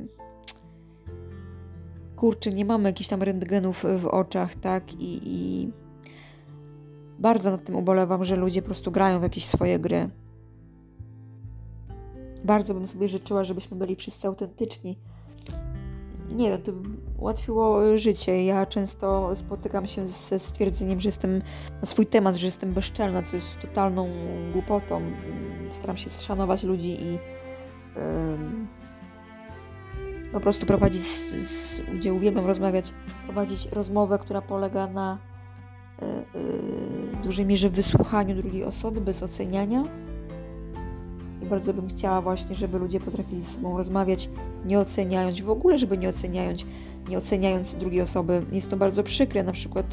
kurczę, nie mamy jakichś tam rentgenów w oczach, tak? I, i bardzo nad tym ubolewam, że ludzie po prostu grają w jakieś swoje gry. Bardzo bym sobie życzyła, żebyśmy byli wszyscy autentyczni. Nie wiem, to ułatwiło życie. Ja często spotykam się ze stwierdzeniem, że jestem na swój temat, że jestem bezczelna, co jest totalną głupotą. Staram się szanować ludzi i yy, po prostu prowadzić z, z udziału, uwielbiam rozmawiać, prowadzić rozmowę, która polega na yy, dużej mierze wysłuchaniu drugiej osoby bez oceniania bardzo bym chciała właśnie, żeby ludzie potrafili ze sobą rozmawiać, nie oceniając, w ogóle, żeby nie oceniając, nie oceniając drugiej osoby. Jest to bardzo przykre, na przykład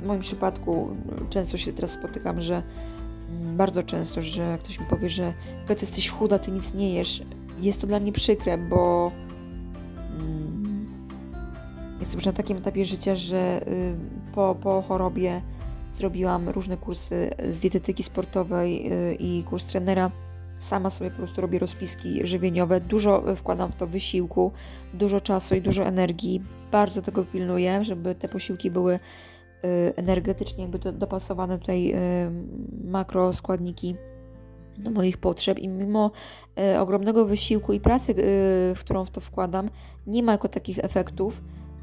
w moim przypadku często się teraz spotykam, że mm, bardzo często, że ktoś mi powie, że ty jesteś chuda, ty nic nie jesz. Jest to dla mnie przykre, bo mm, jestem już na takim etapie życia, że y, po, po chorobie zrobiłam różne kursy z dietetyki sportowej y, i kurs trenera Sama sobie po prostu robię rozpiski żywieniowe, dużo wkładam w to wysiłku, dużo czasu i dużo energii. Bardzo tego pilnuję, żeby te posiłki były y, energetycznie jakby dopasowane tutaj y, makroskładniki do moich potrzeb i mimo y, ogromnego wysiłku i pracy, w którą w to wkładam, nie ma jako takich efektów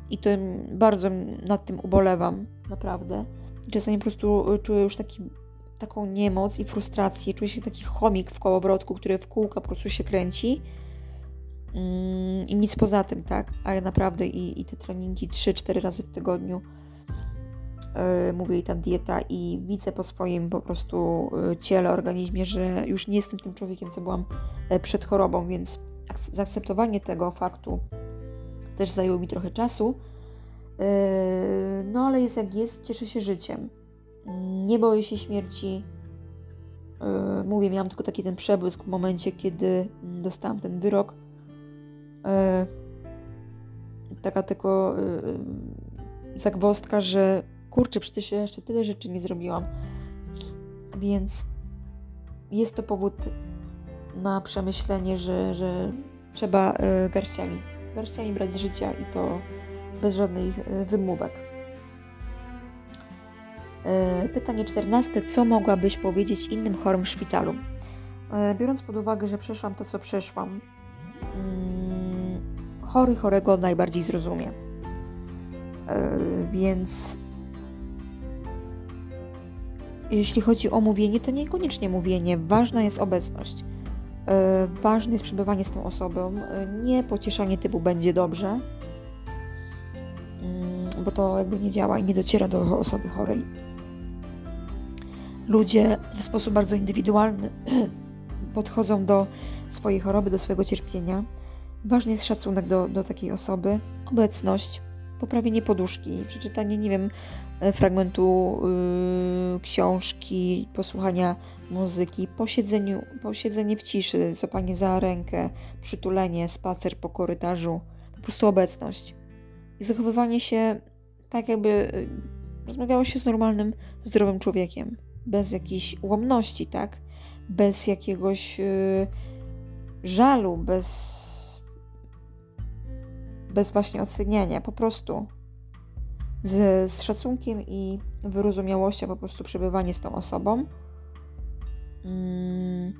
i to bardzo nad tym ubolewam, naprawdę. Czasami po prostu czuję już taki taką niemoc i frustrację, czuję się taki chomik w kołowrotku, który w kółka po prostu się kręci mm, i nic poza tym, tak? A ja naprawdę i, i te treningi 3-4 razy w tygodniu yy, mówię i ta dieta i widzę po swoim po prostu yy, ciele, organizmie, że już nie jestem tym człowiekiem, co byłam yy, przed chorobą, więc zaakceptowanie tego faktu też zajęło mi trochę czasu. Yy, no ale jest jak jest, cieszę się życiem nie boję się śmierci. E, mówię, miałam tylko taki ten przebłysk w momencie, kiedy mm, dostałam ten wyrok. E, taka tylko e, zagwostka, że kurczę, przecież jeszcze tyle rzeczy nie zrobiłam. Więc jest to powód na przemyślenie, że, że trzeba garściami, garściami brać życia i to bez żadnych wymówek. E, pytanie czternaste. Co mogłabyś powiedzieć innym chorym w szpitalu? E, biorąc pod uwagę, że przeszłam to, co przeszłam, mm, chory chorego najbardziej zrozumie. E, więc jeśli chodzi o mówienie, to niekoniecznie mówienie. Ważna jest obecność. Ważne jest przebywanie z tą osobą, nie pocieszanie typu będzie dobrze, mm, bo to jakby nie działa i nie dociera do osoby chorej ludzie w sposób bardzo indywidualny podchodzą do swojej choroby, do swojego cierpienia. Ważny jest szacunek do, do takiej osoby, obecność, poprawienie poduszki, przeczytanie, nie wiem, e, fragmentu yy, książki, posłuchania muzyki, posiedzeniu, posiedzenie w ciszy, złapanie za rękę, przytulenie, spacer po korytarzu, po prostu obecność. I zachowywanie się tak, jakby y, rozmawiało się z normalnym, zdrowym człowiekiem bez jakiejś ułomności, tak? Bez jakiegoś yy, żalu, bez, bez właśnie oceniania, po prostu z, z szacunkiem i wyrozumiałością po prostu przebywanie z tą osobą. Hmm.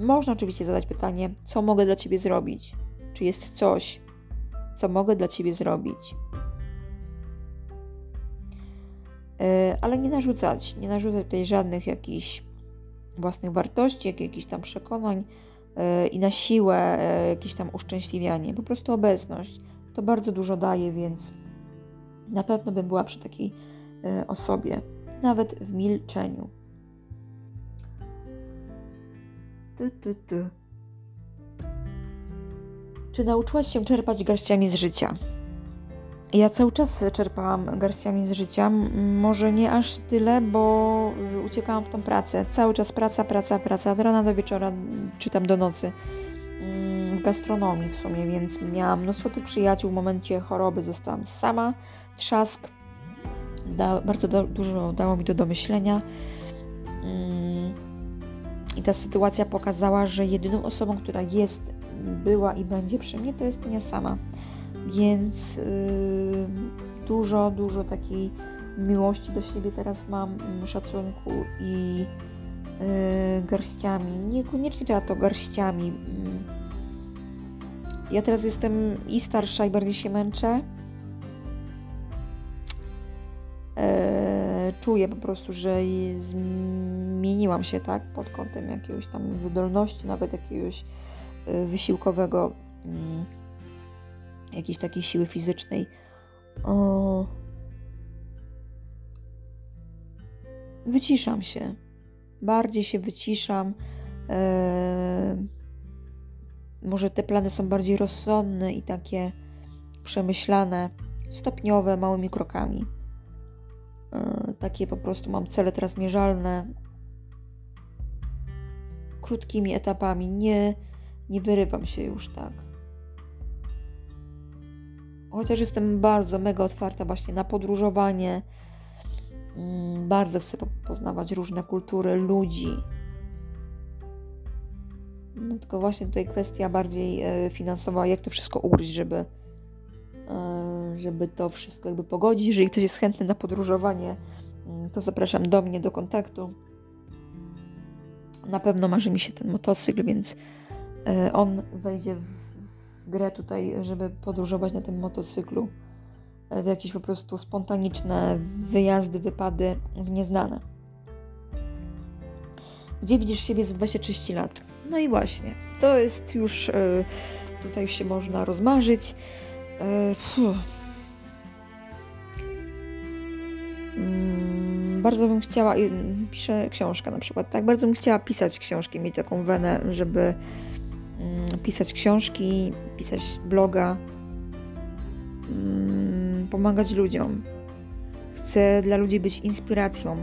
Można oczywiście zadać pytanie, co mogę dla Ciebie zrobić? Czy jest coś, co mogę dla Ciebie zrobić? Ale nie narzucać, nie narzucać tutaj żadnych jakichś własnych wartości, jak, jakichś tam przekonań e, i na siłę e, jakieś tam uszczęśliwianie. Po prostu obecność. To bardzo dużo daje, więc na pewno bym była przy takiej osobie, nawet w milczeniu. Ty, ty, ty. Czy nauczyłaś się czerpać garściami z życia? Ja cały czas czerpałam garściami z życia. Może nie aż tyle, bo uciekałam w tą pracę. Cały czas praca, praca, praca. Od rana do wieczora, czy tam do nocy. mm, w gastronomii w sumie, więc miałam mnóstwo tych przyjaciół. W momencie choroby zostałam sama. Trzask da, bardzo do, dużo dało mi to do myślenia. Mm, I ta sytuacja pokazała, że jedyną osobą, która jest, była i będzie przy mnie, to jest ja sama. Więc yy, dużo, dużo takiej miłości do siebie teraz mam, mm, szacunku i yy, garściami. Niekoniecznie trzeba to garściami. Mm. Ja teraz jestem i starsza, i bardziej się męczę. Yy, czuję po prostu, że zmieniłam się tak pod kątem jakiegoś tam wydolności, nawet jakiegoś yy, wysiłkowego, yy, jakiejś takiej siły fizycznej. O, wyciszam się. Bardziej się wyciszam. Eee, może te plany są bardziej rozsądne i takie przemyślane, stopniowe, małymi krokami. Eee, takie po prostu mam cele teraz mierzalne, krótkimi etapami. Nie, nie wyrywam się już tak. Chociaż jestem bardzo, mega otwarta właśnie na podróżowanie, Mm, bardzo chcę poznawać różne kultury, ludzi. No tylko właśnie tutaj kwestia bardziej e, finansowa, jak to wszystko ugryźć, żeby, e, żeby to wszystko jakby pogodzić. Jeżeli ktoś jest chętny na podróżowanie, mm, to zapraszam do mnie, do kontaktu. Na pewno marzy mi się ten motocykl, więc e, on wejdzie w grę tutaj, żeby podróżować na tym motocyklu w jakieś po prostu spontaniczne wyjazdy, wypady w nieznane. Gdzie widzisz siebie za 20-30 lat? No i właśnie, to jest już, e, tutaj się można rozmarzyć. E, mm, bardzo bym chciała, piszę książkę na przykład, tak? Bardzo bym chciała pisać książki, mieć taką wenę, żeby pisać książki, pisać bloga. Mm, pomagać ludziom. Chcę dla ludzi być inspiracją.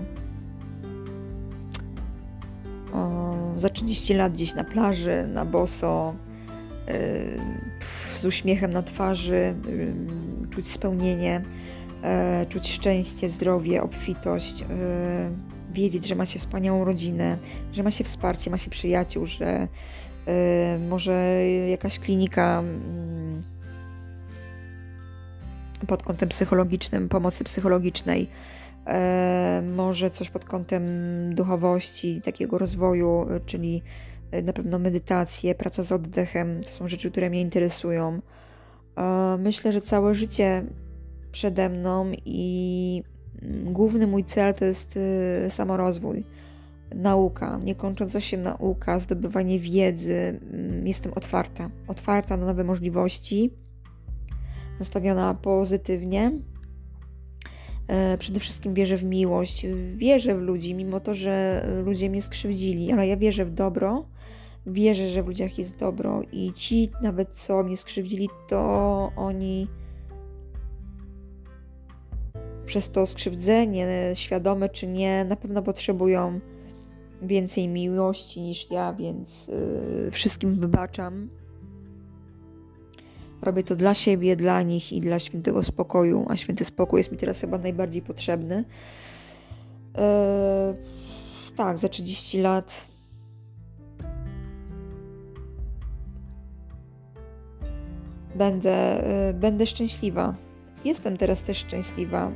O, za 30 lat gdzieś na plaży, na boso, yy, z uśmiechem na twarzy, yy, czuć spełnienie, yy, czuć szczęście, zdrowie, obfitość, y, wiedzieć, że ma się wspaniałą rodzinę, że ma się wsparcie, ma się przyjaciół, że y, może jakaś klinika mm, pod kątem psychologicznym, pomocy psychologicznej, e, może coś pod kątem duchowości, takiego rozwoju, czyli e, na pewno medytacje, praca z oddechem, to są rzeczy, które mnie interesują. Myślę, że całe życie przede mną i mm, główny mój cel to jest samorozwój, nauka, niekończąca się nauka, zdobywanie wiedzy. Mm, jestem otwarta, otwarta na nowe możliwości nastawiona pozytywnie. E, przede wszystkim wierzę w miłość, wierzę w ludzi, mimo to, że ludzie mnie skrzywdzili, ale ja wierzę w dobro, wierzę, że w ludziach jest dobro i ci nawet co mnie skrzywdzili, to oni przez to skrzywdzenie, świadome czy nie, na pewno potrzebują więcej miłości niż ja, więc yy, wszystkim wybaczam. Robię to dla siebie, dla nich i dla świętego spokoju, a święty spokój jest mi teraz chyba najbardziej potrzebny. Eee, tak, za 30 lat. Będę, e, będę szczęśliwa. Jestem teraz też szczęśliwa,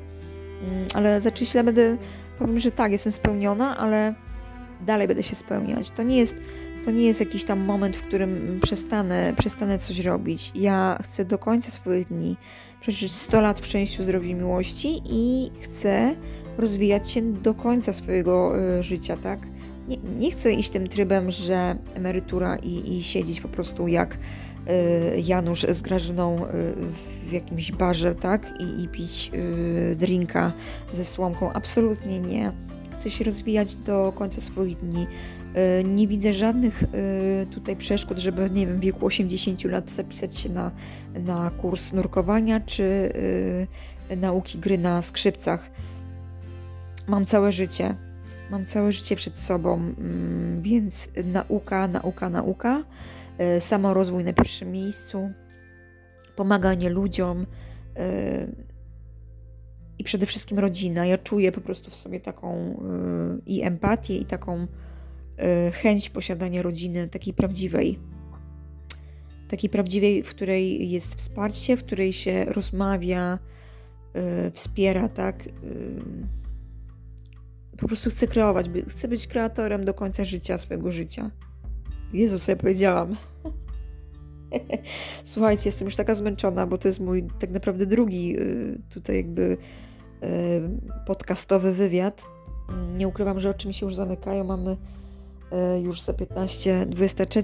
mm, ale za 30 lat będę, powiem, że tak, jestem spełniona, ale dalej będę się spełniać. To nie jest to nie jest jakiś tam moment, w którym przestanę, przestanę coś robić. Ja chcę do końca swoich dni przeżyć 100 lat w szczęściu, zdrowiu miłości i chcę rozwijać się do końca swojego y, życia, tak? Nie, nie, chcę iść tym trybem, że emerytura i, i siedzieć po prostu jak y, Janusz z Grażyną y, w jakimś barze, tak? I, i pić y, drinka ze słomką. Absolutnie nie. Chcę się rozwijać do końca swoich dni, E, nie widzę żadnych e, tutaj przeszkód, żeby, nie wiem, w wieku 80 lat zapisać się na, na kurs nurkowania czy e, nauki gry na skrzypcach. Mam całe życie. Mam całe życie przed sobą, mm, więc nauka, nauka, nauka. samorozwój na pierwszym miejscu, pomaganie ludziom i przede wszystkim rodzina. Ja czuję po prostu w sobie taką i empatię, i taką chęć posiadania rodziny takiej prawdziwej. Takiej prawdziwej, w której jest wsparcie, w której się rozmawia, wspiera, tak? po prostu chcę kreować, chcę być kreatorem do końca życia, swojego życia. Jezus, ja powiedziałam. Słuchajcie, jestem już taka zmęczona, bo to jest mój tak naprawdę drugi y, tutaj jakby y, podcastowy wywiad. Nie ukrywam, że oczy mi się już zamykają. Mamy y, już za 15, 23,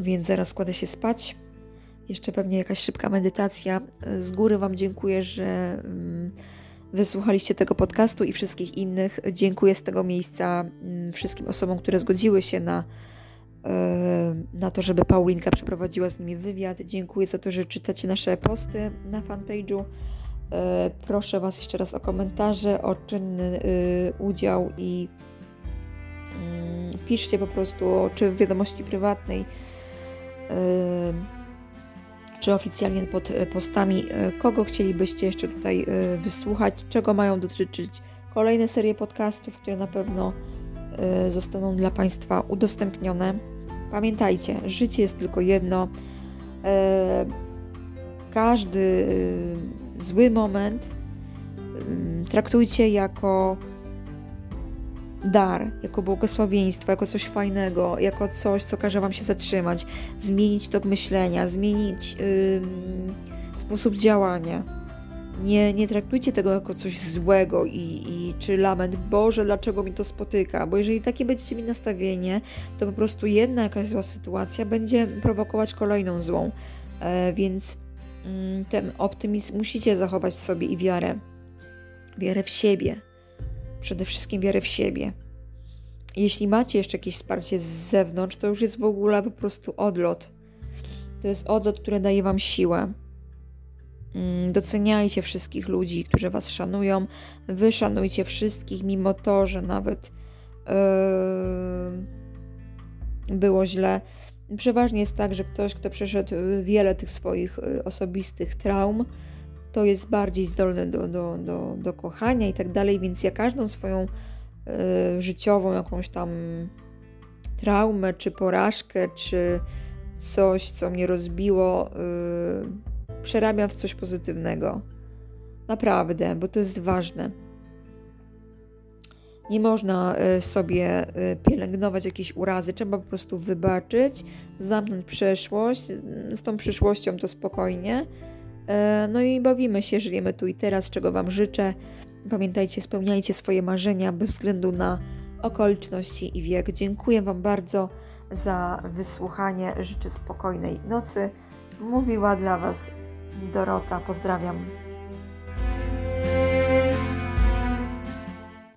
więc zaraz kładę się spać. Jeszcze pewnie jakaś szybka medytacja. Z góry Wam dziękuję, że mm, wysłuchaliście tego podcastu i wszystkich innych. Dziękuję z tego miejsca mm, wszystkim osobom, które zgodziły się na, na to, żeby Paulinka przeprowadziła z nimi wywiad. Dziękuję za to, że czytacie nasze posty na fanpage'u. E, proszę Was jeszcze raz o komentarze, o czynny e, udział i mm, piszcie po prostu, czy w wiadomości prywatnej czy oficjalnie pod e, postami, e, kogo chcielibyście jeszcze tutaj e, wysłuchać, czego mają dotyczyć kolejne serie podcastów, które na pewno zostaną dla Państwa udostępnione. Pamiętajcie, życie jest tylko jedno. Każdy zły moment traktujcie jako dar, jako błogosławieństwo, jako coś fajnego, jako coś, co każe Wam się zatrzymać, zmienić tok myślenia, zmienić yy, sposób działania. Nie, nie traktujcie tego jako coś złego i, i czy lament, Boże, dlaczego mi to spotyka? Bo jeżeli takie będziecie mieć nastawienie, to po prostu jedna jakaś zła sytuacja będzie prowokować kolejną złą. E, więc ten optymizm musicie zachować w sobie i wiarę. Wiarę w siebie przede wszystkim wiarę w siebie. Jeśli macie jeszcze jakieś wsparcie z zewnątrz, to już jest w ogóle po prostu odlot. To jest odlot, który daje Wam siłę. Mm, doceniajcie wszystkich ludzi, którzy Was szanują. Wy szanujcie wszystkich, mimo to, że nawet yy, było źle. Przeważnie jest tak, że ktoś, kto przeszedł wiele tych swoich y, osobistych traum, to jest bardziej zdolny do, do, do, do kochania i tak dalej, więc ja każdą swoją y, życiową jakąś tam traumę, czy porażkę, czy coś, co mnie rozbiło, y, przerabiam w coś pozytywnego. Naprawdę, bo to jest ważne. Nie można y, sobie pielęgnować jakiejś urazy, trzeba po prostu wybaczyć, zamknąć przeszłość, z tą przyszłością to spokojnie E, no i bawimy się, żyjemy tu i teraz, czego Wam życzę. Pamiętajcie, spełniajcie swoje marzenia bez względu na okoliczności i wiek. Dziękuję Wam bardzo za wysłuchanie. Życzę spokojnej nocy. Mówiła dla Was Dorota. Pozdrawiam.